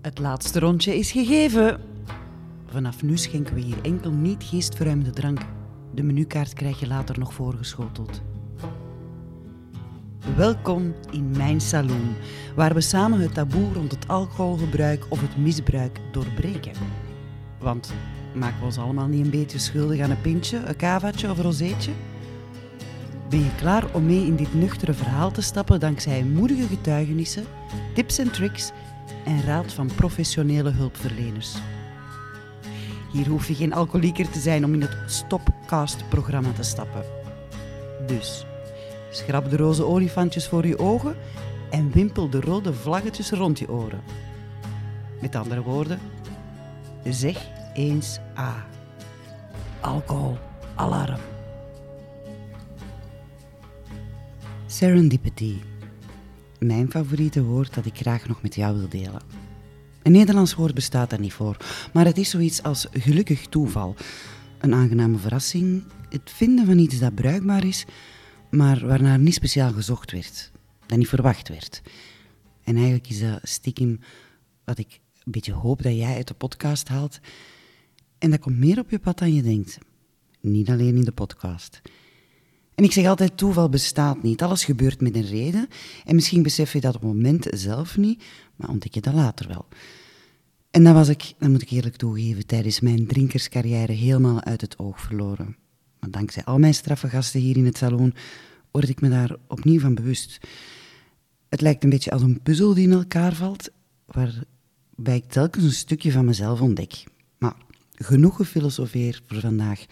Het laatste rondje is gegeven. Vanaf nu schenken we hier enkel niet geestverruimende drank. De menukaart krijg je later nog voorgeschoteld. Welkom in mijn saloon, waar we samen het taboe rond het alcoholgebruik of het misbruik doorbreken. Want maken we ons allemaal niet een beetje schuldig aan een pintje, een kavaatje of een rozeetje? Ben je klaar om mee in dit nuchtere verhaal te stappen dankzij moedige getuigenissen, tips en tricks en raad van professionele hulpverleners? Hier hoef je geen alcoholieker te zijn om in het Stopcast-programma te stappen. Dus, schrap de roze olifantjes voor je ogen en wimpel de rode vlaggetjes rond je oren. Met andere woorden, zeg eens A. Alcohol, alarm. Serendipity. Mijn favoriete woord dat ik graag nog met jou wil delen. Een Nederlands woord bestaat daar niet voor, maar het is zoiets als gelukkig toeval. Een aangename verrassing, het vinden van iets dat bruikbaar is, maar waarnaar niet speciaal gezocht werd, dat niet verwacht werd. En eigenlijk is dat stiekem wat ik een beetje hoop dat jij uit de podcast haalt. En dat komt meer op je pad dan je denkt. Niet alleen in de podcast. Ik zeg altijd, toeval bestaat niet. Alles gebeurt met een reden. En misschien besef je dat op het moment zelf niet, maar ontdek je dat later wel. En dat was ik, dat moet ik eerlijk toegeven, tijdens mijn drinkerscarrière helemaal uit het oog verloren. Maar dankzij al mijn straffe gasten hier in het salon word ik me daar opnieuw van bewust. Het lijkt een beetje als een puzzel die in elkaar valt, waarbij ik telkens een stukje van mezelf ontdek. Maar genoeg gefilosofeer voor vandaag,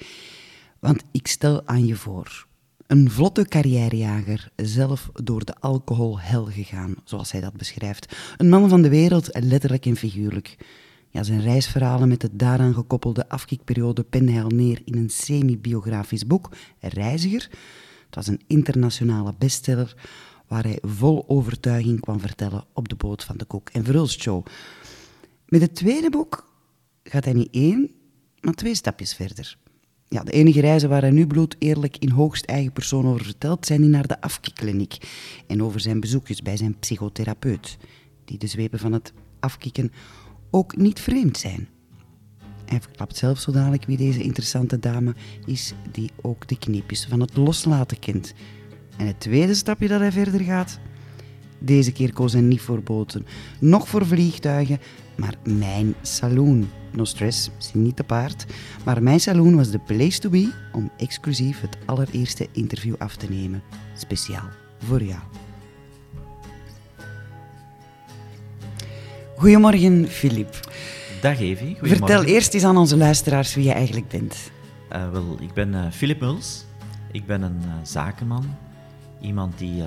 want ik stel aan je voor. Een vlotte carrièrejager, zelf door de alcoholhel gegaan, zoals hij dat beschrijft. Een man van de wereld, letterlijk en figuurlijk. Ja, zijn reisverhalen met de daaraan gekoppelde afkikperiode pende hij al neer in een semi-biografisch boek, Reiziger. Het was een internationale bestseller waar hij vol overtuiging kwam vertellen op de boot van de Koek en Verhulst Show. Met het tweede boek gaat hij niet één, maar twee stapjes verder. Ja, de enige reizen waar hij nu bloed eerlijk in hoogst eigen persoon over vertelt, zijn die naar de afkikkliniek en over zijn bezoekjes bij zijn psychotherapeut, die de zwepen van het afkikken ook niet vreemd zijn. Hij verklapt zelf zo dadelijk wie deze interessante dame is, die ook de kneepjes van het loslaten kent. En het tweede stapje dat hij verder gaat, deze keer koos hij niet voor boten, noch voor vliegtuigen, maar mijn saloon. No stress, zie niet te paard. Maar mijn saloon was de place to be om exclusief het allereerste interview af te nemen. Speciaal voor jou. Goedemorgen, Filip. Dag Evi, Vertel eerst eens aan onze luisteraars wie je eigenlijk bent. Uh, wel, ik ben uh, Philip Muls. Ik ben een uh, zakenman. Iemand die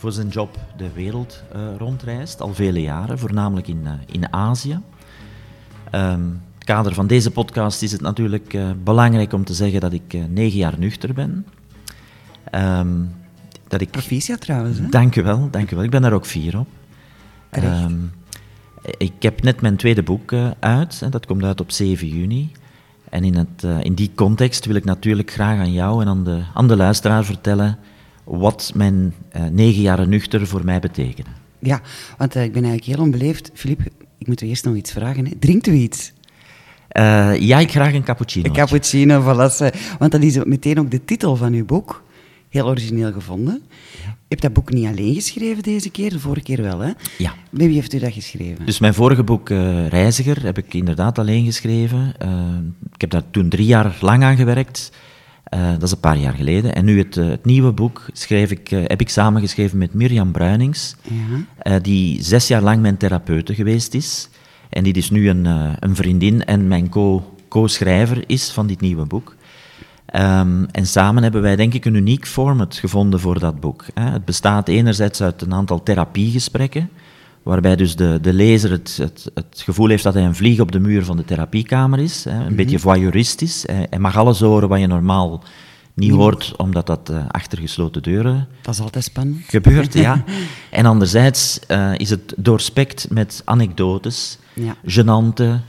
voor zijn job de wereld rondreist, al vele jaren, voornamelijk in, in Azië. Um, in het kader van deze podcast is het natuurlijk belangrijk om te zeggen dat ik negen jaar nuchter ben. Um, dat ik... Proficiat trouwens. Hè? Dank u wel, dank u wel. Ik ben daar ook fier op. Um, ik heb net mijn tweede boek uit, en dat komt uit op 7 juni. En in, het, in die context wil ik natuurlijk graag aan jou en aan de, aan de luisteraar vertellen wat mijn uh, negen jaren nuchter voor mij betekenen. Ja, want ik ben eigenlijk heel onbeleefd. Filip, ik moet u eerst nog iets vragen. Hè. Drinkt u iets? ja, ik graag een cappuccino. Een cappuccino, voilà. Want dat is meteen ook de titel van uw boek. Heel origineel gevonden. Ja. Je hebt dat boek niet alleen geschreven deze keer, de vorige keer wel, hè? Ja. Met wie heeft u dat geschreven? Dus mijn vorige boek, uh, Reiziger, heb ik inderdaad alleen geschreven. Uh, ik heb daar toen drie jaar lang aan gewerkt. Uh, dat is een paar jaar geleden. En nu het, het nieuwe boek schreef ik, heb ik samengeschreven met Mirjam Bruinings, ja. die zes jaar lang mijn therapeute geweest is. En die is nu een, een vriendin en mijn co-schrijver is van dit nieuwe boek. Um, en samen hebben wij denk ik een uniek format gevonden voor dat boek. Hè. Het bestaat enerzijds uit een aantal therapiegesprekken, waarbij dus de, de lezer het, het, het, gevoel heeft dat hij een vlieg op de muur van de therapiekamer is, hè, een mm beetje voyeuristisch. Hij mag alles horen wat je normaal niet hoort, omdat dat uh, achter gesloten deuren dat is altijd spannend. gebeurt. ja. En anderzijds uh, is het doorspekt met anekdotes, ja. genante,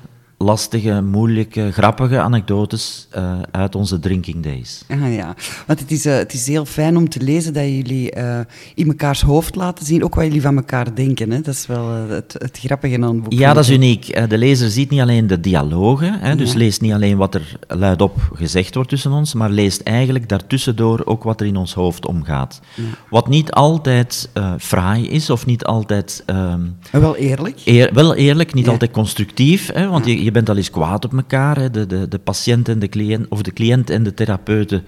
lastige, moeilijke, grappige anekdotes uh, uit onze drinking days. Ah ja, want het is, uh, het is heel fijn om te lezen dat jullie uh, in mekaars hoofd laten zien, ook wat jullie van elkaar denken. Hè? Dat is wel het, het grappige aan het boek. Ja, dat is uniek. De lezer ziet niet alleen de dialogen, hè, dus ja. leest niet alleen wat er luidop gezegd wordt tussen ons, maar leest eigenlijk daartussendoor ook wat er in ons hoofd omgaat. Ja. Wat niet altijd fraai is, of niet altijd... Um, wel eerlijk? Eer, wel eerlijk, niet ja. altijd constructief, hè, want je, je bent al eens kwaad op elkaar. Hè. De, de, de patiënt en de cliënt, of de cliënt en de therapeuten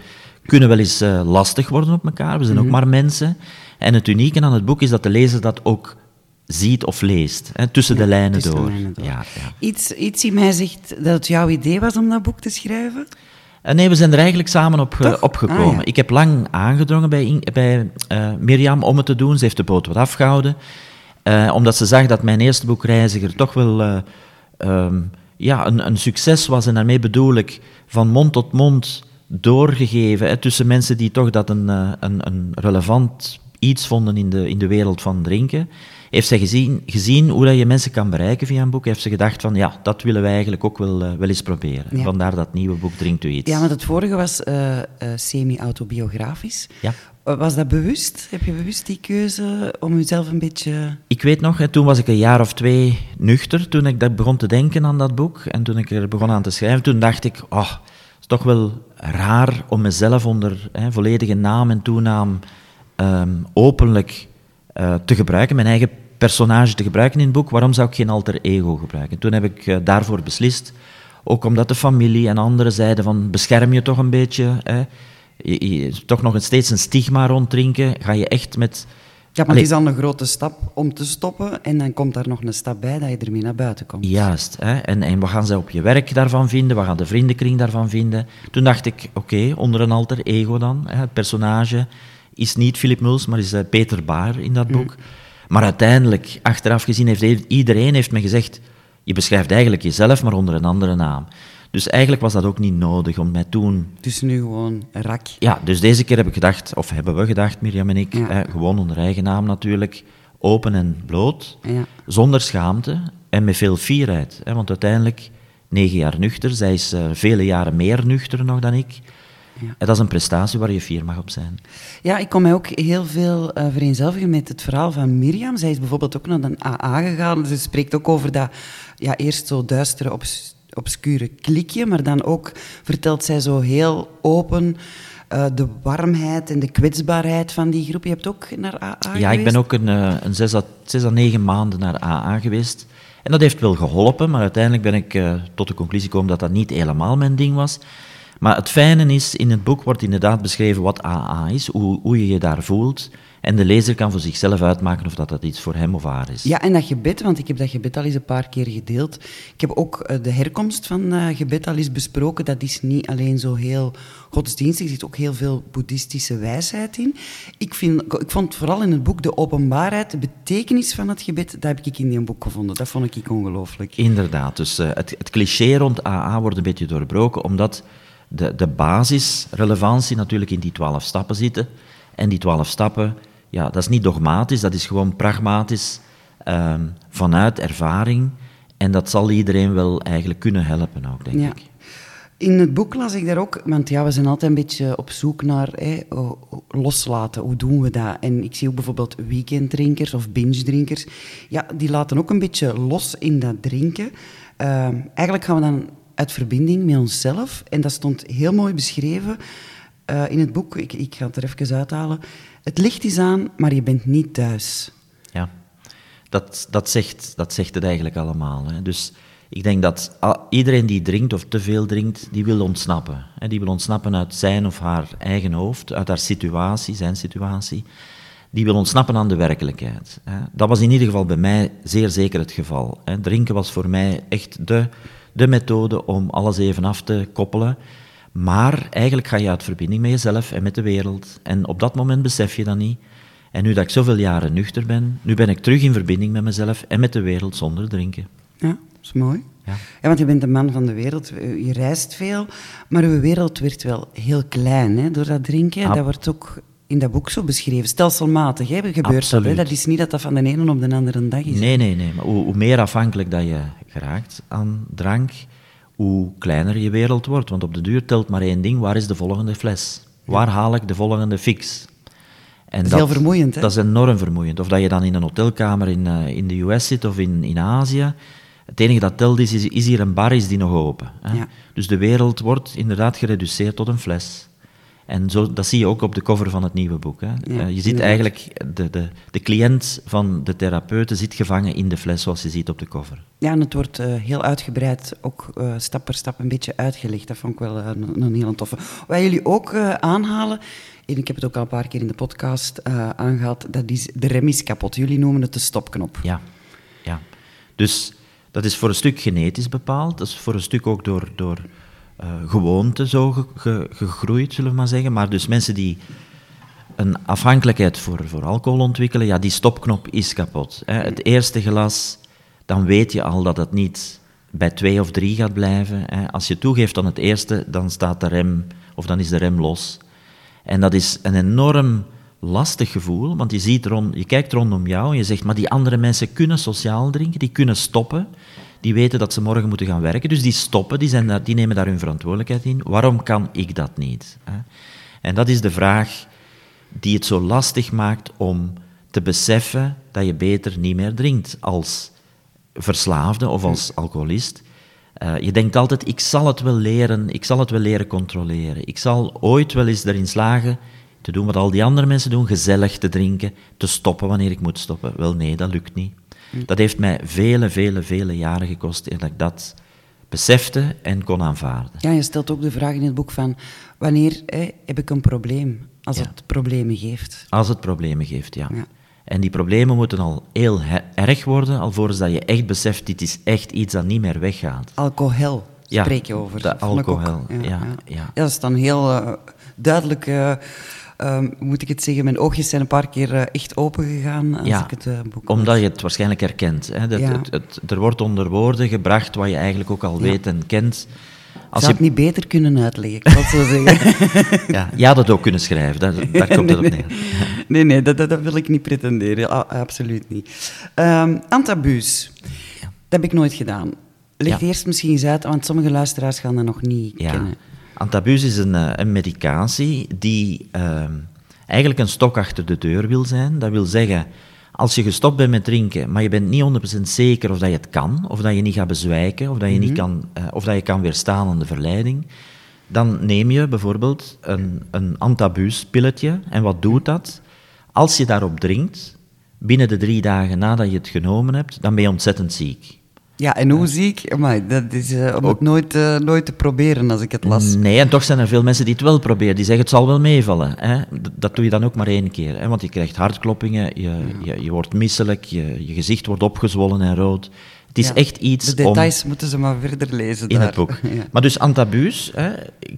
kunnen wel eens uh, lastig worden op elkaar. We zijn ook maar mensen. En het unieke aan het boek is dat de lezer dat ook ziet of leest, hè, tussen, de, lijnen tussen door. de lijnen door. Ja, ja. Iets, iets in mij zegt dat het jouw idee was om dat boek te schrijven? Uh, nee, we zijn er eigenlijk samen op, uh, opgekomen. Ah, ik heb lang aangedrongen bij, bij Mirjam om het te doen. Ze heeft de boot wat afgehouden. omdat ze zag dat mijn eerste boek Reiziger toch wel um, ja, een, een, succes was. En daarmee bedoel ik van mond tot mond doorgegeven hè, tussen mensen die toch dat een, uh, een, een relevant iets vonden in de, in de wereld van drinken. Heeft zij gezien, gezien hoe dat je mensen kan bereiken via een boek, heeft ze gedacht van ja, dat willen wij eigenlijk ook wel, uh, wel eens proberen. Ja. Vandaar dat nieuwe boek Drinkt u iets. Ja, want het vorige was uh, semi-autobiografisch. Ja. Was dat bewust? Heb je bewust die keuze om jezelf een beetje... Ik weet nog, toen was ik een jaar of twee nuchter, toen ik begon te denken aan dat boek. En toen ik er begon aan te schrijven, toen dacht ik, oh, het is toch wel raar om mezelf onder hè, volledige naam en toenaam um, openlijk uh, te gebruiken, mijn eigen personage te gebruiken in het boek. Waarom zou ik geen alter ego gebruiken? Toen heb ik uh, daarvoor beslist, ook omdat de familie en anderen zeiden van, bescherm je toch een beetje... Hè, je, je, toch nog steeds een stigma rond drinken. Ga je echt met... Ja, maar het is dan een grote stap om te stoppen en dan komt daar nog een stap bij dat je ermee naar buiten komt. Juist. Hè? En, en wat gaan ze op je werk daarvan vinden? Wat gaan de vriendenkring daarvan vinden? Toen dacht ik, oké, onder een alter ego dan. Hè? Het personage is niet Philip Muls, maar is uh, Peter Baar in dat boek. Mm. Maar uiteindelijk, achteraf gezien, heeft iedereen heeft me gezegd... Je beschrijft eigenlijk jezelf, maar onder een andere naam. Dus eigenlijk was dat ook niet nodig om mij toen... Is nu gewoon rak. Ja, dus deze keer heb ik gedacht, of hebben we gedacht, Mirjam en ik, ja. gewoon onder eigen naam natuurlijk, open en bloot, ja. zonder schaamte en met veel fierheid. Hè, want uiteindelijk, negen jaar nuchter, zij is uh, vele jaren meer nuchter nog dan ik. Ja. En dat is een prestatie waar je fier mag op zijn. Ja, ik kon mij ook heel veel uh, vereenzelvigen met het verhaal van Mirjam. Zij is bijvoorbeeld ook naar een AA gegaan. Ze spreekt ook over dat ja, eerst zo duistere op obscure klikje, maar dan ook vertelt zij zo heel open uh, de warmheid en de kwetsbaarheid van die groep. Je hebt ook naar AA Ja, geweest? ik ben ook een, uh, een zes, à, zes à negen maanden naar AA geweest. En dat heeft wel geholpen, maar uiteindelijk ben ik uh, tot de conclusie gekomen dat dat niet helemaal mijn ding was. Maar het fijne is, in het boek wordt inderdaad beschreven wat AA is, hoe, hoe je je daar voelt. En de lezer kan voor zichzelf uitmaken of dat, dat iets voor hem of haar is. Ja, en dat gebed, want ik heb dat gebed al eens een paar keer gedeeld. Ik heb ook uh, de herkomst van uh, gebed al eens besproken. Dat is niet alleen zo heel godsdienstig, er zit ook heel veel boeddhistische wijsheid in. Ik, vind, ik vond vooral in het boek de openbaarheid, de betekenis van het gebed, dat heb ik in die boek gevonden. Dat vond ik ongelooflijk. Inderdaad, dus uh, het, het cliché rond AA wordt een beetje doorbroken, omdat de, de basisrelevantie natuurlijk in die twaalf stappen zitten. En die twaalf stappen ja, dat is niet dogmatisch, dat is gewoon pragmatisch um, vanuit ervaring. En dat zal iedereen wel eigenlijk kunnen helpen ook, denk ja. ik. In het boek las ik daar ook, want ja, we zijn altijd een beetje op zoek naar hè, loslaten. Hoe doen we dat? En ik zie ook bijvoorbeeld weekenddrinkers of binge-drinkers. Ja, die laten ook een beetje los in dat drinken. Uh, eigenlijk gaan we dan uit verbinding met onszelf. En dat stond heel mooi beschreven uh, in het boek. Ik, ik ga het er even uithalen. Het licht is aan, maar je bent niet thuis. Ja, dat, dat, zegt, dat zegt het eigenlijk allemaal. Hè. Dus ik denk dat iedereen die drinkt of te veel drinkt, die wil ontsnappen. Hè. Die wil ontsnappen uit zijn of haar eigen hoofd, uit haar situatie, zijn situatie. Die wil ontsnappen aan de werkelijkheid. Hè. Dat was in ieder geval bij mij zeer zeker het geval. Hè. Drinken was voor mij echt de, de methode om alles even af te koppelen. Maar eigenlijk ga je uit verbinding met jezelf en met de wereld. En op dat moment besef je dat niet. En nu dat ik zoveel jaren nuchter ben, nu ben ik terug in verbinding met mezelf en met de wereld zonder drinken. Ja, dat is mooi. Ja. ja, want je bent een man van de wereld, je reist veel, maar uw wereld werd wel heel klein hè, door dat drinken. dat wordt ook in dat boek zo beschreven, stelselmatig hè, gebeurt dat. Hè? Dat is niet dat dat van de ene op de andere dag is. Nee, nee, nee. Maar hoe, hoe meer afhankelijk dat je geraakt aan drank, hoe kleiner je wereld wordt. Want op de duur telt maar één ding, waar is de volgende fles? Waar haal ik de volgende fix? En dat is heel vermoeiend, hè? Dat is enorm vermoeiend. Of dat je dan in een hotelkamer in, uh, in de US zit of in, in Azië. Het enige dat telt is, is, is hier een bar, is die nog open? Hè? Ja. Dus de wereld wordt inderdaad gereduceerd tot een fles. En zo, dat zie je ook op de cover van het nieuwe boek. Hè. Ja, uh, je ziet eigenlijk, de, de, de cliënt van de therapeuten zit gevangen in de fles, zoals je ziet op de cover. Ja, en het wordt uh, heel uitgebreid, ook uh, stap per stap een beetje uitgelegd. Dat vond ik wel een, een heel toffe. Wat jullie ook aanhalen, en ik heb het ook al een paar keer in de podcast aangehaald, dat is de rem is kapot. Jullie noemen het de stopknop. Ja, ja. Dus dat is voor een stuk genetisch bepaald, dat is voor een stuk ook door... door gewoonte zo ge, gegroeid, zullen we maar zeggen. Maar dus mensen die een afhankelijkheid voor, voor alcohol ontwikkelen, ja, die stopknop is kapot. Hè. Het eerste glas, dan weet je al dat het niet bij twee of drie gaat blijven. Hè. Als je toegeeft aan het eerste, dan staat de rem, of dan is de rem los. En dat is een enorm lastig gevoel, want je, ziet rond, je kijkt rondom jou en je zegt, maar die andere mensen kunnen sociaal drinken, die kunnen stoppen die weten dat ze morgen moeten gaan werken, dus die stoppen, die, zijn daar, die nemen daar hun verantwoordelijkheid in. Waarom kan ik dat niet? En dat is de vraag die het zo lastig maakt om te beseffen dat je beter niet meer drinkt als verslaafde of als alcoholist. Uh, je denkt altijd, ik zal het wel leren, ik zal het wel leren controleren. Ik zal ooit wel eens erin slagen te doen wat al die andere mensen doen, gezellig te drinken, te stoppen wanneer ik moet stoppen. Wel nee, dat lukt niet. Dat heeft mij vele, vele, vele jaren gekost eer dat ik dat besefte en kon aanvaarden. Ja, je stelt ook de vraag in het boek van wanneer hè, heb ik een probleem als het problemen geeft? Als het problemen geeft, ja. ja. En die problemen moeten al heel erg worden, alvorens dat je echt beseft, dit is echt iets dat niet meer weggaat. Alcohol spreek je over. De alcohol, ja, ja, ja, Dat is dan heel uh, duidelijk... Uh, Um, moet ik het zeggen, mijn oogjes zijn een paar keer uh, echt open gegaan als ja, ik het uh, boek omdat je het waarschijnlijk herkent. Hè? Dat, ja. het, het, er wordt onder woorden gebracht wat je eigenlijk ook al ja. weet en kent. Als Zou je... het niet beter kunnen uitleggen, ik wil zo zeggen. ja, je had het ook kunnen schrijven, daar, daar komt nee, het op neer. nee, nee, dat, dat, wil ik niet pretenderen, a absoluut niet. Um, antabuus, dat heb ik nooit gedaan. Leg eerst misschien eens uit, want sommige luisteraars gaan dat nog niet kennen. Antabus is een, een medicatie die uh, eigenlijk een stok achter de deur wil zijn. Dat wil zeggen, als je gestopt bent met drinken, maar je bent niet 100% zeker of dat je het kan, of dat je niet gaat bezwijken, of dat je, niet Mhm. kan, uh, of dat je kan weerstaan aan de verleiding, dan neem je bijvoorbeeld een, een antabuuspilletje. En wat doet dat? Als je daarop drinkt, binnen de drie dagen nadat je het genomen hebt, dan ben je ontzettend ziek. Ja, en hoe ziek? Amai, dat is uh, om het nooit, uh, nooit te proberen als ik het las. Nee, en toch zijn er veel mensen die het wel proberen. Die zeggen het zal wel meevallen. Hè? Dat, dat doe je dan ook maar één keer. Hè? Want je krijgt hartkloppingen, je, ja. je, je, wordt misselijk, je, je gezicht wordt opgezwollen en rood. Het is ja, echt iets De details om, moeten ze maar verder lezen In daar. het boek. Ja. Maar dus antabuus hè,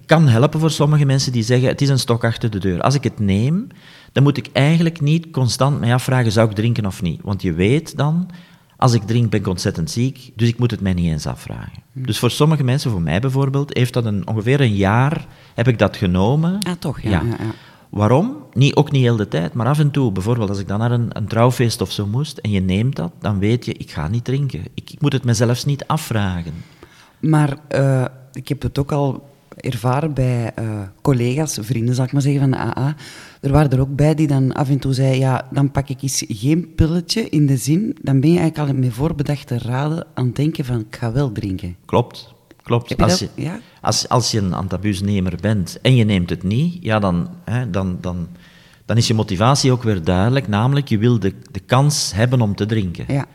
kan helpen voor sommige mensen die zeggen het is een stok achter de deur. Als ik het neem, dan moet ik eigenlijk niet constant mij afvragen zou ik drinken of niet. Want je weet dan als ik drink ben ik ontzettend ziek, dus ik moet het mij niet eens afvragen. Hmm. Dus voor sommige mensen, voor mij bijvoorbeeld, heeft dat een, ongeveer een jaar, heb ik dat genomen. Ah, toch? Ja. ja. ja, ja. Waarom? Niet, ook niet heel de tijd, maar af en toe. Bijvoorbeeld als ik dan naar een, een trouwfeest of zo moest en je neemt dat, dan weet je, ik ga niet drinken. Ik, ik moet het mezelf niet afvragen. Maar uh, ik heb het ook al ervaren bij uh, collega's, vrienden zal ik maar zeggen, van de AA. Er waren er ook bij die dan af en toe zeiden, ja, dan pak ik eens geen pilletje in de zin, dan ben je eigenlijk al met voorbedachte raden aan het denken van, ik ga wel drinken. Klopt, klopt. Je als, je, ja? als, als je een antabuusnemer bent en je neemt het niet, ja, dan, hè, dan, dan, dan is je motivatie ook weer duidelijk, namelijk je wil de, de kans hebben om te drinken. Ja.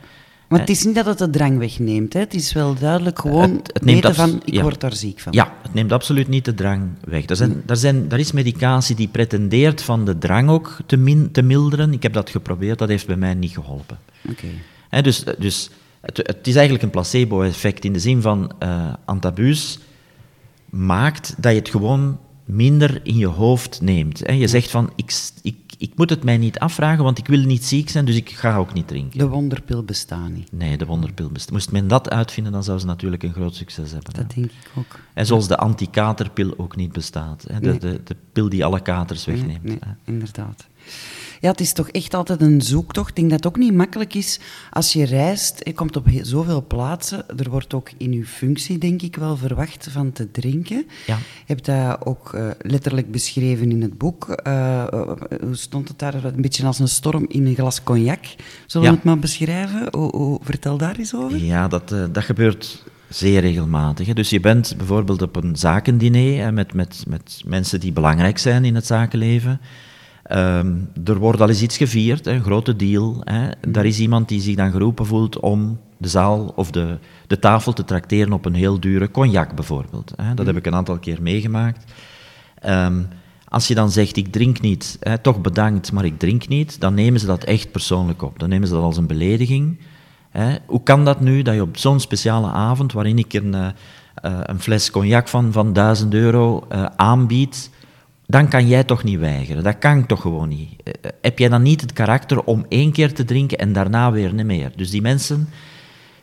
Maar het is niet dat het de drang wegneemt. Hè? Het is wel duidelijk gewoon het, het weten van, ik ja. word daar ziek van. Ja, het neemt absoluut niet de drang weg. Er, zijn, nee. er, zijn, er is medicatie die pretendeert van de drang ook te, min, te milderen. Ik heb dat geprobeerd, dat heeft bij mij niet geholpen. Okay. dus dus het, het, is eigenlijk een placebo-effect in de zin van uh, antabuus maakt dat je het gewoon minder in je hoofd neemt. Hè. Je zegt van, ik, ik, ik moet het mij niet afvragen, want ik wil niet ziek zijn, dus ik ga ook niet drinken. De wonderpil bestaat niet. Nee, de wonderpil bestaat. Moest men dat uitvinden, dan zou ze natuurlijk een groot succes hebben. Dat hè. denk ik ook. En zoals de anti-katerpil ook niet bestaat. Hè. De, Nee. de, de pil die alle katers wegneemt. Nee, inderdaad. Ja, het is toch echt altijd een zoektocht. Ik denk dat het ook niet makkelijk is als je reist. Je komt op zoveel plaatsen. Er wordt ook in je functie, denk ik, wel verwacht van te drinken. Ja. Je hebt dat ook eh, letterlijk beschreven in het boek. Eh, eh, hoe stond het daar? Een beetje als een storm in een glas cognac. Zullen Ja. we het maar beschrijven? Vertel daar eens over. Ja, dat, dat gebeurt zeer regelmatig. Hè. Dus je bent bijvoorbeeld op een zakendiner hè, met, met, met mensen die belangrijk zijn in het zakenleven. Ehm, er wordt al eens iets gevierd, een grote deal. Hè. Daar is iemand die zich dan geroepen voelt om de zaal of de, de tafel te trakteren op een heel dure cognac bijvoorbeeld. Hè. Dat heb ik een aantal keer meegemaakt. Ehm, als je dan zegt, ik drink niet, hè, toch bedankt, maar ik drink niet, dan nemen ze dat echt persoonlijk op. Dan nemen ze dat als een belediging. Hè. Hoe kan dat nu, dat je op zo'n speciale avond, waarin ik een, eh, eh, een fles cognac van, van 1000 euro eh, aanbied, dan kan jij toch niet weigeren. Dat kan toch gewoon niet. Eh, eh, heb jij dan niet het karakter om één keer te drinken en daarna weer niet meer? Dus die mensen,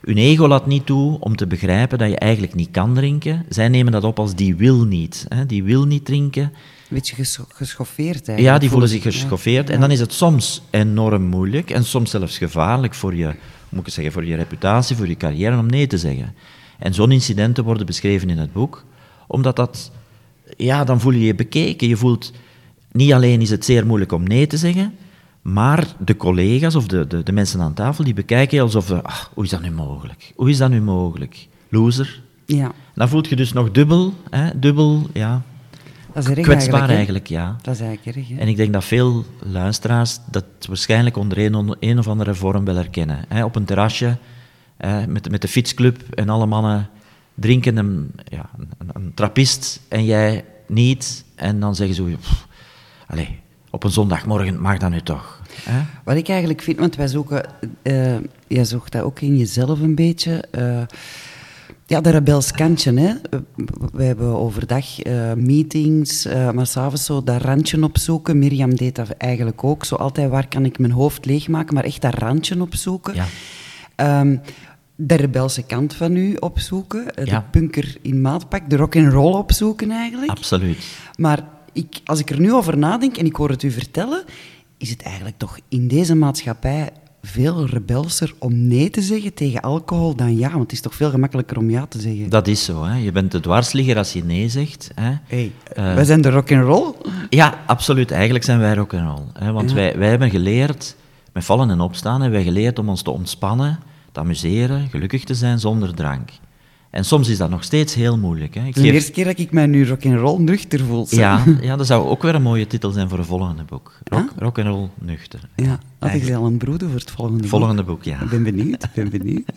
hun ego laat niet toe om te begrijpen dat je eigenlijk niet kan drinken. Zij nemen dat op als die wil niet. Hè. Die wil niet drinken. Een beetje gescho- geschoffeerd eigenlijk. Ja, die voelen zich Ja. geschoffeerd. En dan is het soms enorm moeilijk en soms zelfs gevaarlijk voor je, moet ik zeggen, voor je reputatie, voor je carrière om nee te zeggen. En zo'n incidenten worden beschreven in het boek, omdat dat, ja, dan voel je je bekeken. Je voelt, niet alleen is het zeer moeilijk om nee te zeggen, maar de collega's of de, de, de mensen aan tafel, die bekijken je alsof, ach, hoe is dat nu mogelijk? Hoe is dat nu mogelijk? Loser. Ja, Dan voelt je dus nog dubbel, hè, dubbel, ja, dat is erg kwetsbaar eigenlijk, ja. Dat is eigenlijk erg, hè. En ik denk dat veel luisteraars dat waarschijnlijk onder een, een of andere vorm wel herkennen. Hè, op een terrasje hè, met, met de fietsclub en alle mannen drinken een, ja, een, een trappist en jij niet. En dan zeggen ze, pff, allee, op een zondagmorgen mag dat nu toch. Hè? Wat ik eigenlijk vind, want wij zoeken, eh jij zoekt dat ook in jezelf een beetje. eh, ja, de rebels kantje, hè. We hebben overdag eh, meetings, eh, maar s'avonds zo dat randje opzoeken. Mirjam deed dat eigenlijk ook. Zo altijd, waar kan ik mijn hoofd leegmaken, maar echt dat randje opzoeken. Ja. Ehm, de rebelse kant van u opzoeken. eh, Ja. De punker in maatpak, de rock and roll opzoeken eigenlijk. Absoluut. Maar ik, als ik er nu over nadenk en ik hoor het u vertellen, is het eigenlijk toch in deze maatschappij veel rebelser om nee te zeggen tegen alcohol dan ja. Want het is toch veel gemakkelijker om ja te zeggen. Dat is zo. Hè. Je bent de dwarsligger als je nee zegt. Hè. Hey, Eh, wij zijn de rock and roll. Ja, absoluut. Eigenlijk zijn wij rock and roll. Hè, want Ja. wij, wij hebben geleerd, met vallen en opstaan, hebben wij geleerd om ons te ontspannen, te amuseren, gelukkig te zijn zonder drank. En soms is dat nog steeds heel moeilijk. Hè. Ik Het is de geef- eerste keer dat ik mij nu rock and roll nuchter voel. ja, ja, dat zou ook weer een mooie titel zijn voor een volgende boek. Rock, Ja? rock and roll nuchter. Ja, had ik al een broeder voor het volgende boek. Volgende boek, ja. Ik ben benieuwd, ik ben benieuwd.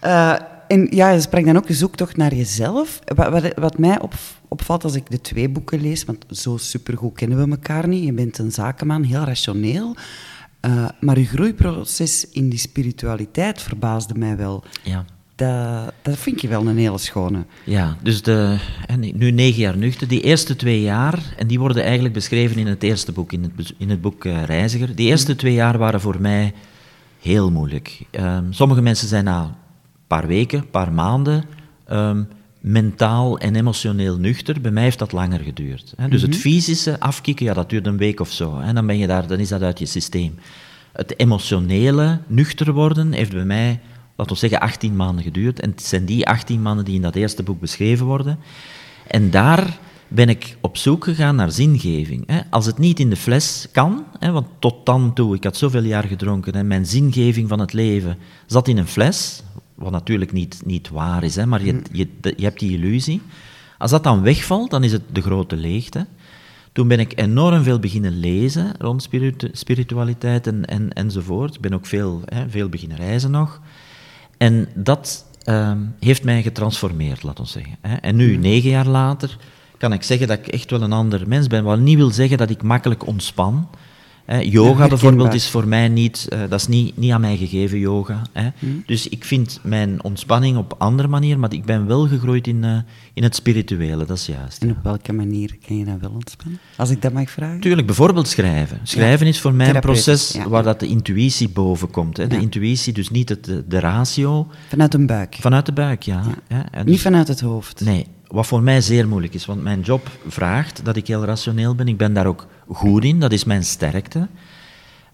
Eh, en ja, je sprak dan ook een zoektocht naar jezelf. Wat, wat, wat mij op, opvalt als ik de twee boeken lees, want zo supergoed kennen we elkaar niet. Je bent een zakenman, heel rationeel. Eh, maar je groeiproces in die spiritualiteit verbaasde mij wel. Ja. Dat, dat vind je wel een hele schone. Ja, dus de, en nu negen jaar nuchter. Die eerste twee jaar, en die worden eigenlijk beschreven in het eerste boek, in het, in het boek eh, Reiziger. Die eerste twee jaar waren voor mij heel moeilijk. Ehm, sommige mensen zijn na een paar weken, een paar maanden, ehm, mentaal en emotioneel nuchter. Bij mij heeft dat langer geduurd. Hè. Dus het fysische afkicken, ja, dat duurt een week of zo. En dan, ben je daar, dan is dat uit je systeem. Het emotionele nuchter worden heeft bij mij, laten we zeggen, 18 maanden geduurd. En het zijn die 18 maanden die in dat eerste boek beschreven worden. En daar ben ik op zoek gegaan naar zingeving. Hè. Als het niet in de fles kan, hè, want tot dan toe, ik had zoveel jaar gedronken, en mijn zingeving van het leven zat in een fles, wat natuurlijk niet, niet waar is, hè, maar je, je, je hebt die illusie. Als dat dan wegvalt, dan is het de grote leegte. Toen ben ik enorm veel beginnen lezen rond spiritu- spiritualiteit en, en, enzovoort. Ik ben ook veel, hè, veel beginnen reizen nog. En dat ehm, heeft mij getransformeerd, laat ons zeggen. Hè. En nu, negen jaar later, kan ik zeggen dat ik echt wel een ander mens ben. Wat niet wil zeggen dat ik makkelijk ontspan. Hè. Yoga bijvoorbeeld is voor mij niet, eh, dat is niet, niet aan mij gegeven, yoga. Hè. Dus ik vind mijn ontspanning op andere manier, maar ik ben wel gegroeid in, eh, in het spirituele, dat is juist. En op welke manier kan je dat wel ontspannen? Als ik dat mag vragen. Tuurlijk, bijvoorbeeld schrijven. Schrijven is voor mij een proces waar dat de intuïtie boven komt. Hè. De intuïtie, dus niet het, de, de ratio, Vanuit een buik. vanuit de buik, ja. En Niet dus- vanuit het hoofd. Nee, wat voor mij zeer moeilijk is, want mijn job vraagt dat ik heel rationeel ben. Ik ben daar ook goed in, dat is mijn sterkte.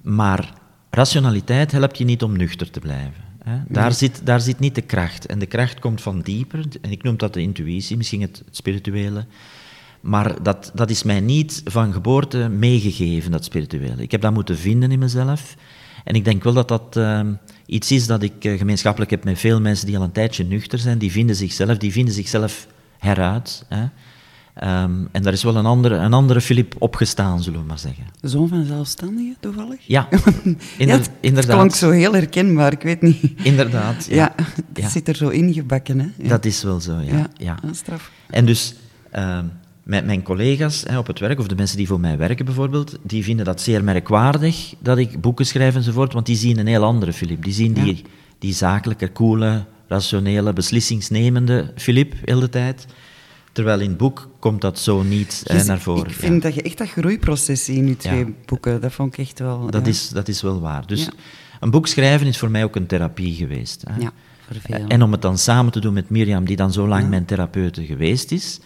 Maar rationaliteit helpt je niet om nuchter te blijven. Hè? Daar, zit, daar zit niet de kracht. En de kracht komt van dieper. En ik noem dat de intuïtie, misschien het spirituele. Maar dat, dat is mij niet van geboorte meegegeven, dat spirituele. Ik heb dat moeten vinden in mezelf. En ik denk wel dat dat uh, iets is dat ik uh, gemeenschappelijk heb met veel mensen die al een tijdje nuchter zijn. Die vinden zichzelf, die vinden zichzelf heruit. Hè. Um, en daar is wel een andere, een andere Filip opgestaan, zullen we maar zeggen. Zoon van zelfstandige, toevallig? Ja, inder, ja inderdaad. Het klonk zo heel herkenbaar, ik weet niet. Inderdaad, ja. ja zit er zo ingebakken, hè? Dat is wel zo, ja. ja. straf. En dus... Uh, met mijn collega's hè, op het werk, of de mensen die voor mij werken bijvoorbeeld, die vinden dat zeer merkwaardig dat ik boeken schrijf enzovoort, want die zien een heel andere Filip. Die zien die, die zakelijke, coole, rationele, beslissingsnemende Filip heel de tijd. Terwijl in het boek komt dat zo niet dus naar voren. Ik vind dat je echt dat groeiproces ziet in je twee boeken. Dat vond ik echt wel... Dat, is, dat is wel waar. Dus een boek schrijven is voor mij ook een therapie geweest. Hè. Ja, voor veel. En om het dan samen te doen met Mirjam, die dan zo lang mijn therapeute geweest is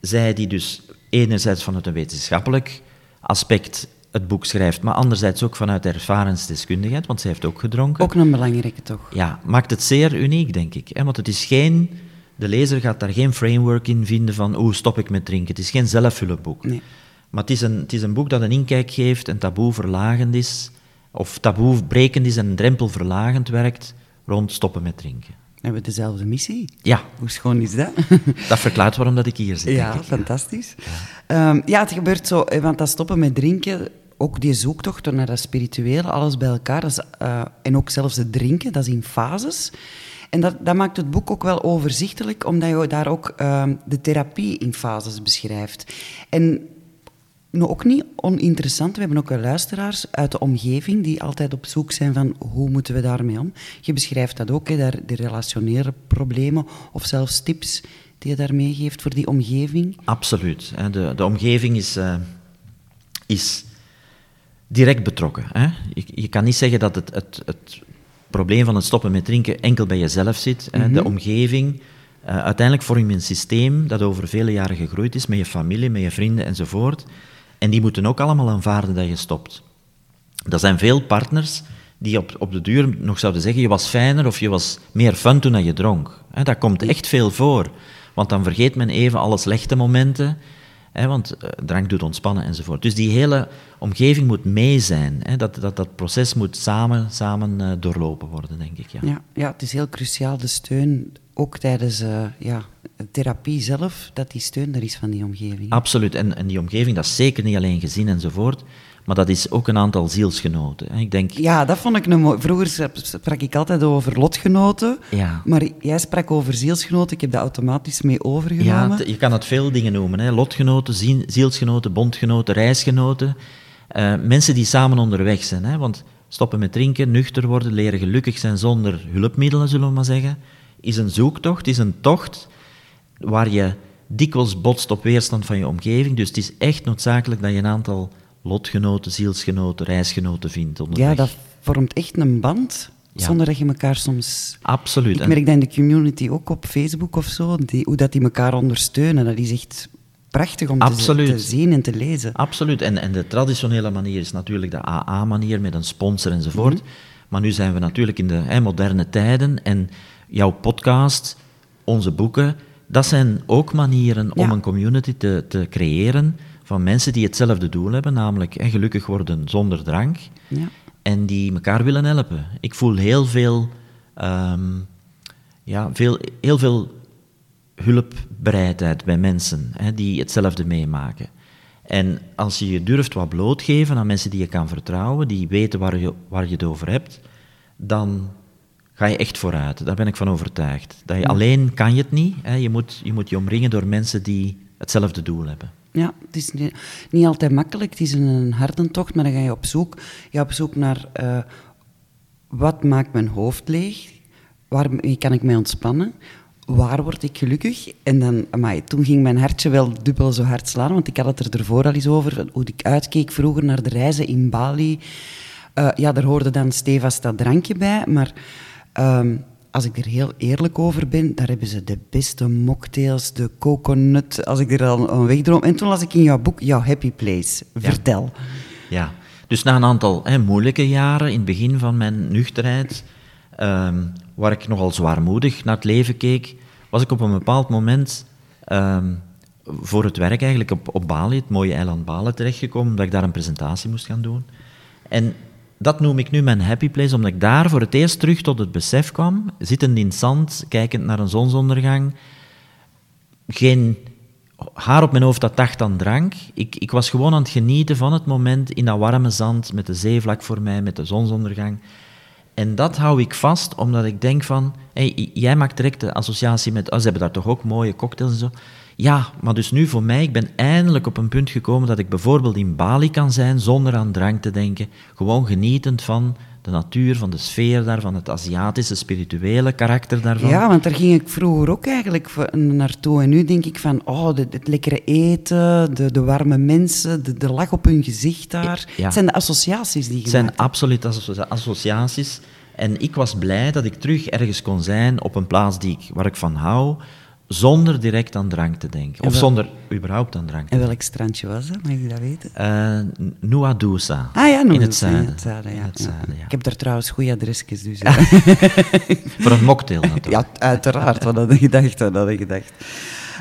zij die dus enerzijds vanuit een wetenschappelijk aspect het boek schrijft, maar anderzijds ook vanuit ervaringsdeskundigheid, want zij heeft ook gedronken. Ook een belangrijke toch? Ja, maakt het zeer uniek, denk ik. Hè? Want het is geen, de lezer gaat daar geen framework in vinden van hoe stop ik met drinken. Het is geen zelfhulpboek. Nee. Maar het is, een, het is een boek dat een inkijk geeft, een taboe verlagend is, of taboe brekend is en een drempel verlagend werkt rond stoppen met drinken. Hebben we dezelfde missie? Ja. Hoe schoon is dat? Dat verklaart waarom dat ik hier zit. Ja, fantastisch. Ja. Um, ja. het gebeurt zo, want dat stoppen met drinken, ook die zoektocht naar dat spirituele, alles bij elkaar, uh, en ook zelfs het drinken, dat is in fases. En dat, dat maakt het boek ook wel overzichtelijk, omdat je daar ook um, de therapie in fases beschrijft. En ook niet oninteressant. We hebben ook luisteraars uit de omgeving die altijd op zoek zijn van hoe moeten we daarmee om. Je beschrijft dat ook, hè, daar, de relationele problemen of zelfs tips die je daarmee geeft voor die omgeving. Absoluut. De, de omgeving is, uh, is direct betrokken. Hè. Je, je, kan niet zeggen dat het, het, het, probleem van het stoppen met drinken enkel bij jezelf zit. Hè. De mhm. omgeving... Uh, uiteindelijk vorm je een systeem dat over vele jaren gegroeid is met je familie, met je vrienden enzovoort. En die moeten ook allemaal aanvaarden dat je stopt. Er zijn veel partners die op, op de duur nog zouden zeggen, je was fijner of je was meer fun toen je dronk. dat komt echt veel voor. Want dan vergeet men even alle slechte momenten, want uh, drank doet ontspannen enzovoort. Dus die hele omgeving moet mee zijn. dat, dat, dat proces moet samen, samen uh, doorlopen worden, denk ik. Ja. Ja, ja, het is heel cruciaal, de steun, ook tijdens uh, ja, therapie zelf, dat die steun er is van die omgeving. Absoluut. En, en die omgeving, dat is zeker niet alleen gezin enzovoort, maar dat is ook een aantal zielsgenoten. Ik denk... Ja, dat vond ik een mooi. Vroeger sprak ik altijd over lotgenoten, ja. maar jij sprak over zielsgenoten. Ik heb dat automatisch mee overgenomen. Ja, je kan het veel dingen noemen. Hè. Lotgenoten, zielsgenoten, bondgenoten, reisgenoten. Uh, mensen die samen onderweg zijn. Hè. Want stoppen met drinken, nuchter worden, leren gelukkig zijn zonder hulpmiddelen, zullen we maar zeggen, is een zoektocht, is een tocht waar je dikwijls botst op weerstand van je omgeving. Dus het is echt noodzakelijk dat je een aantal lotgenoten, zielsgenoten, reisgenoten vindt onderweg. Ja, dat vormt echt een band, zonder dat je elkaar soms... Absoluut. Ik merk dat in de community ook op Facebook of zo, die, hoe dat die elkaar ondersteunen. Dat is echt prachtig om te, te, zien en te lezen. Absoluut. En, en de traditionele manier is natuurlijk de AA-manier met een sponsor enzovoort. Mhm. Maar nu zijn we natuurlijk in de hè, moderne tijden en jouw podcast, onze boeken dat zijn ook manieren om een community te, te creëren van mensen die hetzelfde doel hebben, namelijk en gelukkig worden zonder drank. Ja. En die elkaar willen helpen. Ik voel heel veel, um, ja, veel, heel veel hulpbereidheid bij mensen hè, die hetzelfde meemaken. En als je je durft wat blootgeven aan mensen die je kan vertrouwen, die weten waar je, waar je het over hebt, dan ga je echt vooruit. Daar ben ik van overtuigd. Dat je alleen kan je het niet. Hè. Je, moet, je moet je omringen door mensen die hetzelfde doel hebben. Ja, het is niet, niet altijd makkelijk. Het is een hardentocht, maar dan ga je op zoek, je op zoek naar uh, wat maakt mijn hoofd leeg? Waarmee kan ik mij ontspannen? Waar word ik gelukkig? En dan, amai, toen ging mijn hartje wel dubbel zo hard slaan, want ik had het er ervoor al eens over, hoe ik uitkeek vroeger naar de reizen in Bali. Uh, ja, daar hoorde dan stevast dat drankje bij, maar Um, als ik er heel eerlijk over ben, daar hebben ze de beste mocktails, de coconut, als ik er al aan wegdroom. En toen las ik in jouw boek jouw happy place. Vertel. Ja. Dus na een aantal hè, moeilijke jaren in het begin van mijn nuchterheid, ehm, waar ik nogal zwaarmoedig naar het leven keek, was ik op een bepaald moment ehm, voor het werk eigenlijk op, op Bali, het mooie eiland Bali, terechtgekomen, omdat ik daar een presentatie moest gaan doen. En dat noem ik nu mijn happy place, omdat ik daar voor het eerst terug tot het besef kwam, zittend in het zand, kijkend naar een zonsondergang, geen haar op mijn hoofd dat dacht aan drank. Ik, ik was gewoon aan het genieten van het moment in dat warme zand, met de zee vlak voor mij, met de zonsondergang. En dat hou ik vast, omdat ik denk van... Jij maakt direct de associatie met... Oh, ze hebben daar toch ook mooie cocktails en zo. Ja, maar dus nu voor mij, ik ben eindelijk op een punt gekomen dat ik bijvoorbeeld in Bali kan zijn zonder aan drank te denken. Gewoon genietend van de natuur, van de sfeer daar, van het Aziatische, spirituele karakter daarvan. Ja, want daar ging ik vroeger ook eigenlijk naartoe. En nu denk ik van, oh, het lekkere eten, de, de warme mensen, de, de lach op hun gezicht daar. Het zijn de associaties die je Het zijn absoluut associaties. En ik was blij dat ik terug ergens kon zijn op een plaats die ik, waar ik van hou, zonder direct aan drank te denken. Of zonder überhaupt aan drank te denken. En welk strandje was dat? Mag je dat weten? Uh, Nuadusa. Ah ja, In het zuiden. In het zuiden, ja. Ik heb daar trouwens goede adresjes, dus... Voor een mocktail natuurlijk. Ja, uiteraard. Wat had ik gedacht? Wat had ik gedacht?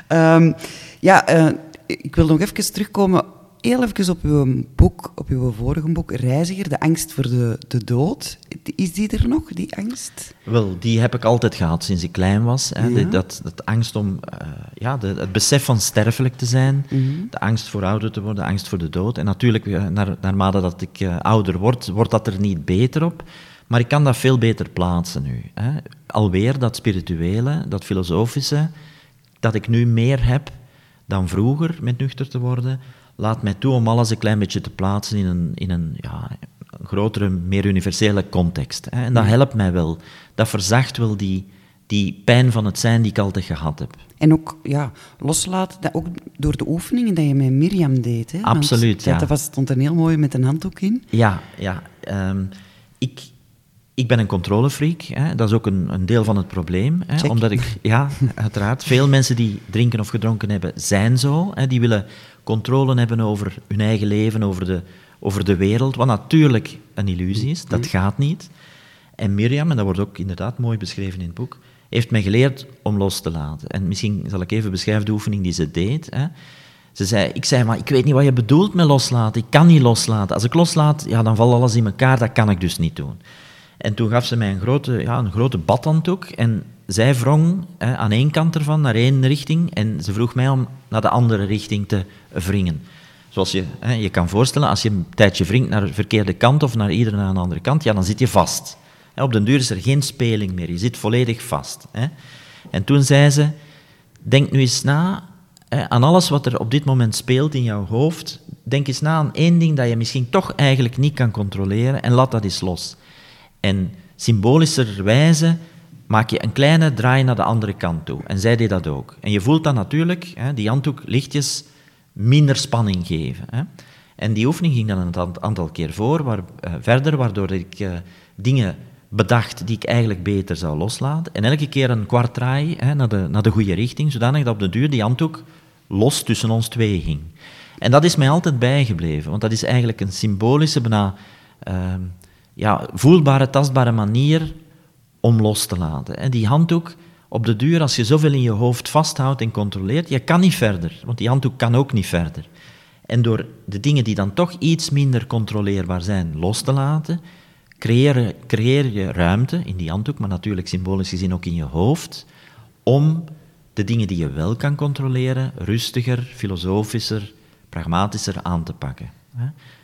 Um, ja, uh, ik wil nog even terugkomen heel even op uw boek, op uw vorige boek, Reiziger, de angst voor de, de dood. Is die er nog, die angst? Wel, die heb ik altijd gehad sinds ik klein was. Hè. Dat, dat angst om, uh, ja, de, het besef van sterfelijk te zijn, mhm. de angst voor ouder te worden, de angst voor de dood. En natuurlijk, uh, naar, naarmate dat ik uh, ouder word, wordt dat er niet beter op. Maar ik kan dat veel beter plaatsen nu. Hè. Alweer dat spirituele, dat filosofische, dat ik nu meer heb dan vroeger met nuchter te worden laat mij toe om alles een klein beetje te plaatsen in een, in een, ja, een grotere, meer universele context. Hè. En dat helpt mij wel. Dat verzacht wel die, die pijn van het zijn die ik altijd gehad heb. En ook ja, loslaten, dat ook door de oefeningen die je met Mirjam deed. Hè? Absoluut, ja. Dat was, stond er heel mooi met een handdoek in. Ja, ja. Ehm, ik, ik ben een controlefreak. Hè. Dat is ook een, een deel van het probleem. Hè, omdat ik, ja, uiteraard. Veel mensen die drinken of gedronken hebben, zijn zo. Hè. Die willen controle hebben over hun eigen leven, over de, over de wereld. Wat natuurlijk een illusie is. Dat mhm. gaat niet. En Mirjam, en dat wordt ook inderdaad mooi beschreven in het boek, heeft mij geleerd om los te laten. En misschien zal ik even beschrijven de oefening die ze deed. Hè. Ze zei, ik zei, maar ik weet niet wat je bedoelt met loslaten. Ik kan niet loslaten. Als ik loslaat, ja, dan valt alles in elkaar. Dat kan ik dus niet doen. En toen gaf ze mij een grote, ja, een grote badhanddoek en zij wrong hè, aan één kant ervan naar één richting en ze vroeg mij om naar de andere richting te wringen. Zoals je hè, je kan voorstellen, als je een tijdje wringt naar de verkeerde kant of naar ieder naar een andere kant, ja, dan zit je vast. Hè, op den duur is er geen speling meer, je zit volledig vast. En toen zei ze, denk nu eens na aan alles wat er op dit moment speelt in jouw hoofd. Denk eens na aan één ding dat je misschien toch eigenlijk niet kan controleren en laat dat eens los. En symbolischerwijze maak je een kleine draai naar de andere kant toe. En zij deed dat ook. En je voelt dan natuurlijk, hè, die handdoek lichtjes minder spanning geven. Hè. En die oefening ging dan een aantal keer voor, waar, uh, verder, waardoor ik uh, dingen bedacht die ik eigenlijk beter zou loslaten. En elke keer een kwart draai hè, naar, de, naar de goede richting, zodanig dat op de duur die handdoek los tussen ons twee ging. En dat is mij altijd bijgebleven, want dat is eigenlijk een symbolische, bijna uh, ja, voelbare, tastbare manier om los te laten. En die handdoek, op de duur, als je zoveel in je hoofd vasthoudt en controleert, je kan niet verder, want die handdoek kan ook niet verder. En door de dingen die dan toch iets minder controleerbaar zijn los te laten, creëer, creëer je ruimte in die handdoek, maar natuurlijk symbolisch gezien ook in je hoofd, om de dingen die je wel kan controleren, rustiger, filosofischer, pragmatischer aan te pakken.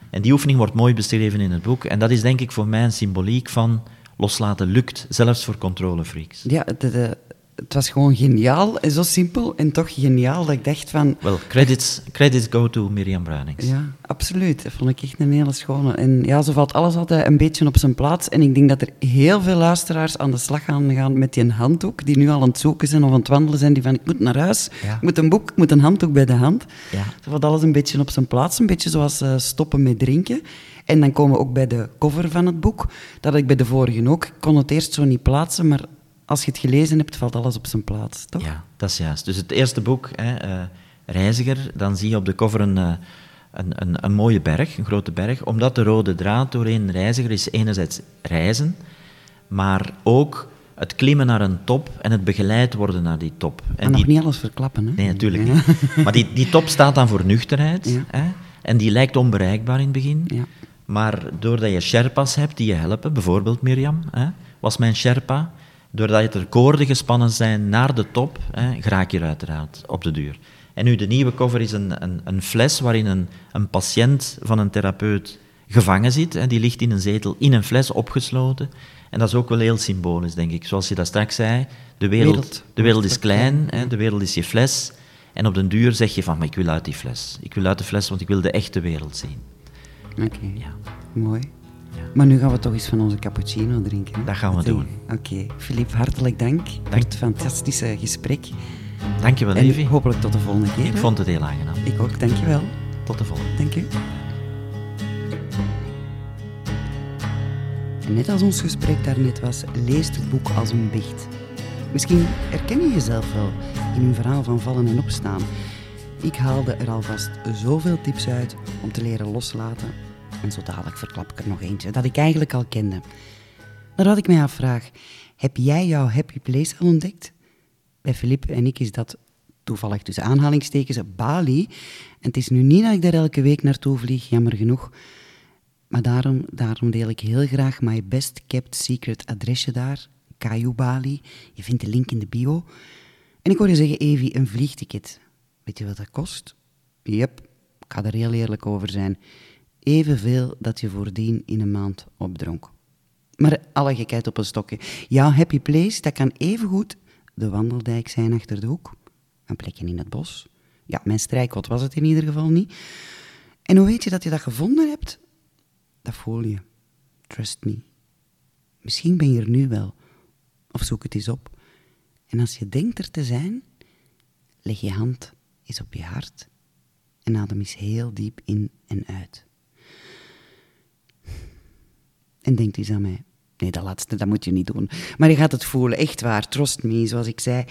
En die oefening wordt mooi beschreven in het boek. En dat is denk ik voor mij een symboliek van loslaten lukt, zelfs voor controlefreaks. Ja, de, de, het was gewoon geniaal en zo simpel en toch geniaal dat ik dacht van... Wel, credits, credits go to Miriam Bruinings. Ja, absoluut. Dat vond ik echt een hele schone. En ja, zo valt alles altijd een beetje op zijn plaats. En ik denk dat er heel veel luisteraars aan de slag gaan gaan met die handdoek, die nu al aan het zoeken zijn of aan het wandelen zijn, die van, ik moet naar huis, ik moet een boek, ik moet een handdoek bij de hand. Ja. Zo valt alles een beetje op zijn plaats. Een beetje zoals uh, stoppen met drinken. En dan komen we ook bij de cover van het boek. Dat had ik bij de vorige ook. Ik kon het eerst zo niet plaatsen, maar als je het gelezen hebt, valt alles op zijn plaats, toch? Ja, dat is juist. Dus het eerste boek, hè, uh, Reiziger, dan zie je op de cover een, uh, een, een, een mooie berg, een grote berg, omdat de rode draad doorheen een reiziger is enerzijds reizen, maar ook het klimmen naar een top en het begeleid worden naar die top. En nog niet alles verklappen, hè? Nee, natuurlijk niet. Maar die, die top staat dan voor nuchterheid. Hè? En die lijkt onbereikbaar in het begin. Ja. Maar doordat je Sherpa's hebt die je helpen, bijvoorbeeld Mirjam, hè, was mijn Sherpa, doordat er koorden gespannen zijn naar de top, hè, raak je er uiteraard op de duur. En nu, de nieuwe cover is een, een, een fles waarin een, een patiënt van een therapeut gevangen zit. Hè, die ligt in een zetel in een fles opgesloten. En dat is ook wel heel symbolisch, denk ik. Zoals je dat straks zei, de wereld, de wereld is klein, hè, de wereld is je fles. En op den duur zeg je van, maar ik wil uit die fles. Ik wil uit de fles, want ik wil de echte wereld zien. Oké, ja. mooi. Maar nu gaan we toch eens van onze cappuccino drinken. Dat gaan we doen. Oké, Filip, hartelijk dank, dank voor het fantastische gesprek. Dankjewel, Evie. En hopelijk tot de volgende keer. Ik vond het heel aangenaam. Ik ook, dankjewel. Tot de volgende. Dank u. En net als ons gesprek daarnet was, leest het boek als een biecht. Misschien herken je jezelf wel in een verhaal van vallen en opstaan. Ik haalde er alvast zoveel tips uit om te leren loslaten. En zo dadelijk verklap ik er nog eentje dat ik eigenlijk al kende. Nadat ik mij afvraag, heb jij jouw happy place al ontdekt? Bij Filip en ik is dat toevallig tussen aanhalingstekens Bali. En het is nu niet dat ik daar elke week naartoe vlieg, jammer genoeg. Maar daarom, daarom deel ik heel graag mijn best kept secret adresje daar, Kayu Bali. Je vindt de link in de bio. En ik hoor je zeggen, Evie, een vliegticket. Weet je wat dat kost? Yep, ik ga er heel eerlijk over zijn. Evenveel dat je voordien in een maand opdronk. Maar alle gekheid op een stokje. Jouw happy place, dat kan evengoed de wandeldijk zijn achter de hoek. Een plekje in het bos. Ja, mijn strijkot was het in ieder geval niet. En hoe weet je dat je dat gevonden hebt? Dat voel je. Trust me. Misschien ben je er nu wel. Of zoek het eens op. En als je denkt er te zijn, leg je hand eens op je hart en adem eens heel diep in en uit. En denk eens aan mij. Nee, dat laatste, dat moet je niet doen. Maar je gaat het voelen, echt waar. Trust me, zoals ik zei.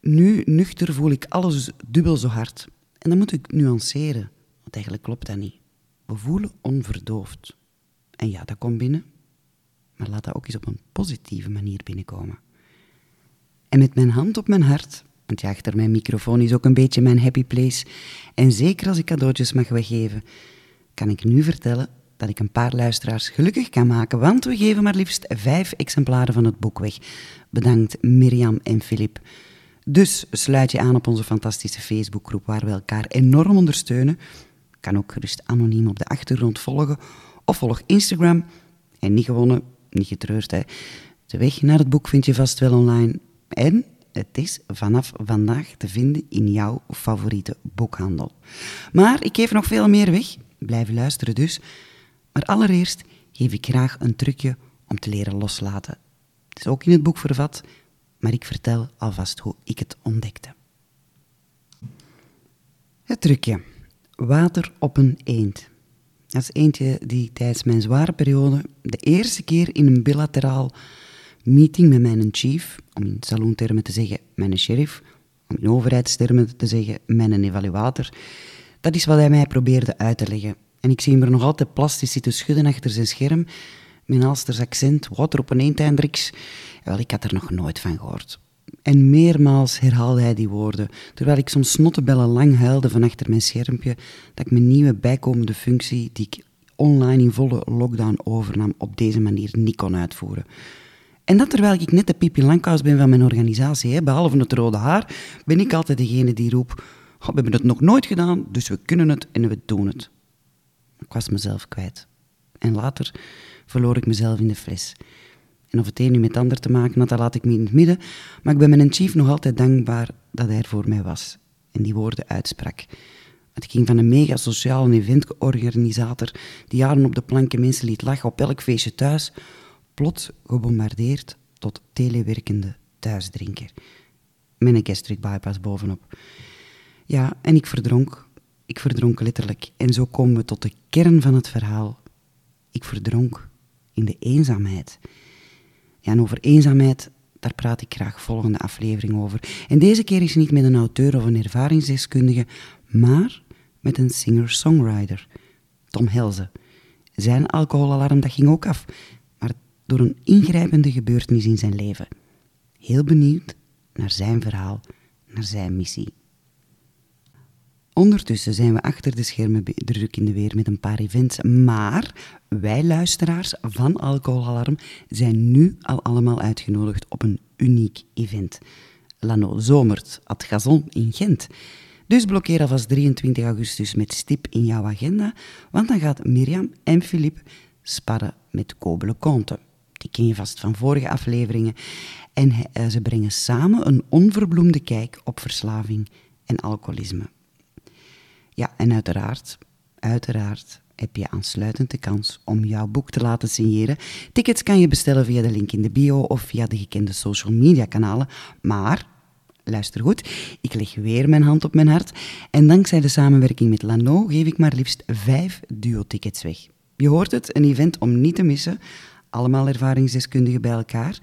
Nu, nuchter, voel ik alles dubbel zo hard. En dan moet ik nuanceren, want eigenlijk klopt dat niet. We voelen onverdoofd. En ja, dat komt binnen. Maar laat dat ook eens op een positieve manier binnenkomen. En met mijn hand op mijn hart, want ja, achter mijn microfoon is ook een beetje mijn happy place. En zeker als ik cadeautjes mag weggeven, kan ik nu vertellen dat ik een paar luisteraars gelukkig kan maken, want we geven maar liefst vijf exemplaren van het boek weg. Bedankt Mirjam en Filip. Dus sluit je aan op onze fantastische Facebookgroep waar we elkaar enorm ondersteunen. Kan ook gerust anoniem op de achtergrond volgen of volg Instagram. En niet gewonnen, niet getreurd hè. De weg naar het boek vind je vast wel online. En het is vanaf vandaag te vinden in jouw favoriete boekhandel. Maar ik geef nog veel meer weg. Blijf luisteren dus. Maar allereerst geef ik graag een trucje om te leren loslaten. Het is ook in het boek vervat, maar ik vertel alvast hoe ik het ontdekte. Het trucje. Water op een eend. Dat is eentje die tijdens mijn zware periode de eerste keer in een bilateraal meeting met mijn chief, om in saloontermen te zeggen mijn sheriff, om in overheidstermen te zeggen mijn evaluator, dat is wat hij mij probeerde uit te leggen. En ik zie hem er nog altijd plastisch zitten schudden achter zijn scherm, een Alsters accent, water op een eendhendriks. Wel, ik had er nog nooit van gehoord. En meermaals herhaalde hij die woorden, terwijl ik soms snottebellen lang huilde van achter mijn schermpje, dat ik mijn nieuwe bijkomende functie, die ik online in volle lockdown overnam, op deze manier niet kon uitvoeren. En dat terwijl ik net de Pipi Langkous ben van mijn organisatie, hè, behalve het rode haar, ben ik altijd degene die roept, oh, we hebben het nog nooit gedaan, dus we kunnen het en we doen het. Ik was mezelf kwijt. En later verloor ik mezelf in de fles. En of het een nu met het ander te maken had, dat laat ik me in het midden. Maar ik ben mijn chief nog altijd dankbaar dat hij er voor mij was. En die woorden uitsprak. Het ging van een mega sociale eventorganisator die jaren op de planken mensen liet lachen op elk feestje thuis, plots gebombardeerd tot telewerkende thuisdrinker. Met een gastric bypass bovenop. Ja, en ik verdronk. Ik verdronk letterlijk. En zo komen we tot de kern van het verhaal. Ik verdronk in de eenzaamheid. Ja, en over eenzaamheid, daar praat ik graag volgende aflevering over. En deze keer is niet met een auteur of een ervaringsdeskundige, maar met een singer-songwriter, Tom Helze. Zijn alcoholalarm dat ging ook af, maar door een ingrijpende gebeurtenis in zijn leven. Heel benieuwd naar zijn verhaal, naar zijn missie. Ondertussen zijn we achter de schermen druk in de weer met een paar events, maar wij luisteraars van Alcoholalarm zijn nu al allemaal uitgenodigd op een uniek event. Lano Zomert, at Gazon in Gent. Dus blokkeer alvast 23 augustus met stip in jouw agenda, want dan gaat Mirjam en Filip sparren met Kobele Conte. Die ken je vast van vorige afleveringen. En eh, ze brengen samen een onverbloemde kijk op verslaving en alcoholisme. Ja, en uiteraard, uiteraard heb je aansluitend de kans om jouw boek te laten signeren. Tickets kan je bestellen via de link in de bio of via de gekende social media kanalen. Maar, luister goed, ik leg weer mijn hand op mijn hart. En dankzij de samenwerking met Lano geef ik maar liefst vijf duo-tickets weg. Je hoort het, een event om niet te missen. Allemaal ervaringsdeskundigen bij elkaar.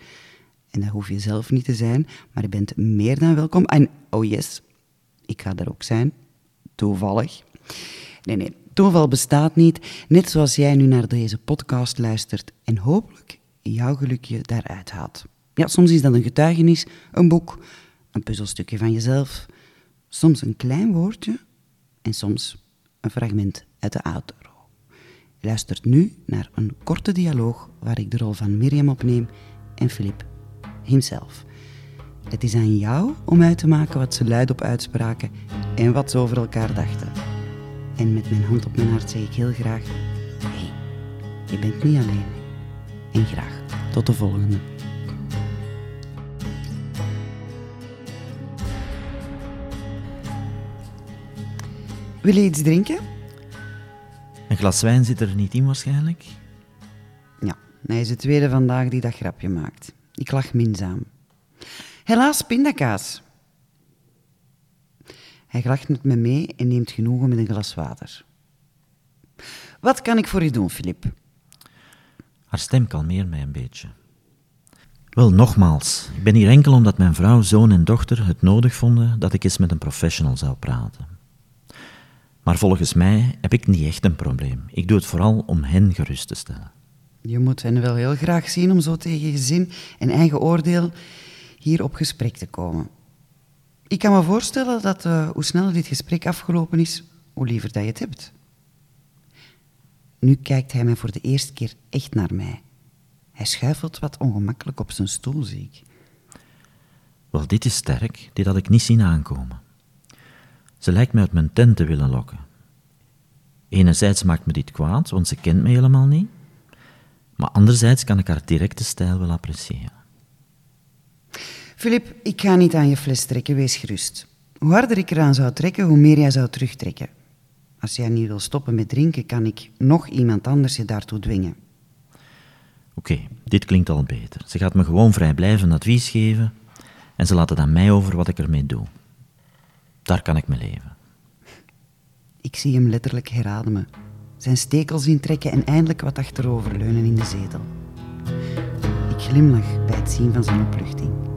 En dat hoef je zelf niet te zijn, maar je bent meer dan welkom. En, oh yes, ik ga er ook zijn toevallig. Nee, nee, toeval bestaat niet. Net zoals jij nu naar deze podcast luistert en hopelijk jouw gelukje daaruit haalt. Ja, soms is dat een getuigenis, een boek, een puzzelstukje van jezelf, soms een klein woordje en soms een fragment uit de outro. Je luistert nu naar een korte dialoog waar ik de rol van Mirjam opneem en Filip hemzelf. Het is aan jou om uit te maken wat ze luidop uitspraken en wat ze over elkaar dachten. En met mijn hand op mijn hart zeg ik heel graag: hé, hey, je bent niet alleen. En graag tot de volgende. Wil je iets drinken? Een glas wijn zit er niet in waarschijnlijk. Ja, hij is de tweede vandaag die dat grapje maakt. Ik lach minzaam. Helaas pindakaas. Hij lacht met me mee en neemt genoegen met een glas water. Wat kan ik voor u doen, Filip? Haar stem kalmeert mij een beetje. Wel, nogmaals, ik ben hier enkel omdat mijn vrouw, zoon en dochter het nodig vonden dat ik eens met een professional zou praten. Maar volgens mij heb ik niet echt een probleem. Ik doe het vooral om hen gerust te stellen. Je moet hen wel heel graag zien om zo tegen gezin en eigen oordeel hier op gesprek te komen. Ik kan me voorstellen dat uh, hoe sneller dit gesprek afgelopen is, hoe liever dat je het hebt. Nu kijkt hij mij voor de eerste keer echt naar mij. Hij schuifelt wat ongemakkelijk op zijn stoel, zie ik. Wel, dit is sterk. Dit had ik niet zien aankomen. Ze lijkt me uit mijn tent te willen lokken. Enerzijds maakt me dit kwaad, want ze kent me helemaal niet. Maar anderzijds kan ik haar directe stijl wel appreciëren. Filip, ik ga niet aan je fles trekken, wees gerust. Hoe harder ik eraan zou trekken, hoe meer jij zou terugtrekken. Als jij niet wil stoppen met drinken, kan ik nog iemand anders je daartoe dwingen. Oké, dit klinkt al beter. Ze gaat me gewoon vrijblijvend advies geven en ze laat het aan mij over wat ik ermee doe. Daar kan ik mee leven. Ik zie hem letterlijk herademen, zijn stekels intrekken en eindelijk wat achteroverleunen in de zetel. Glimlach bij het zien van zijn opluchting.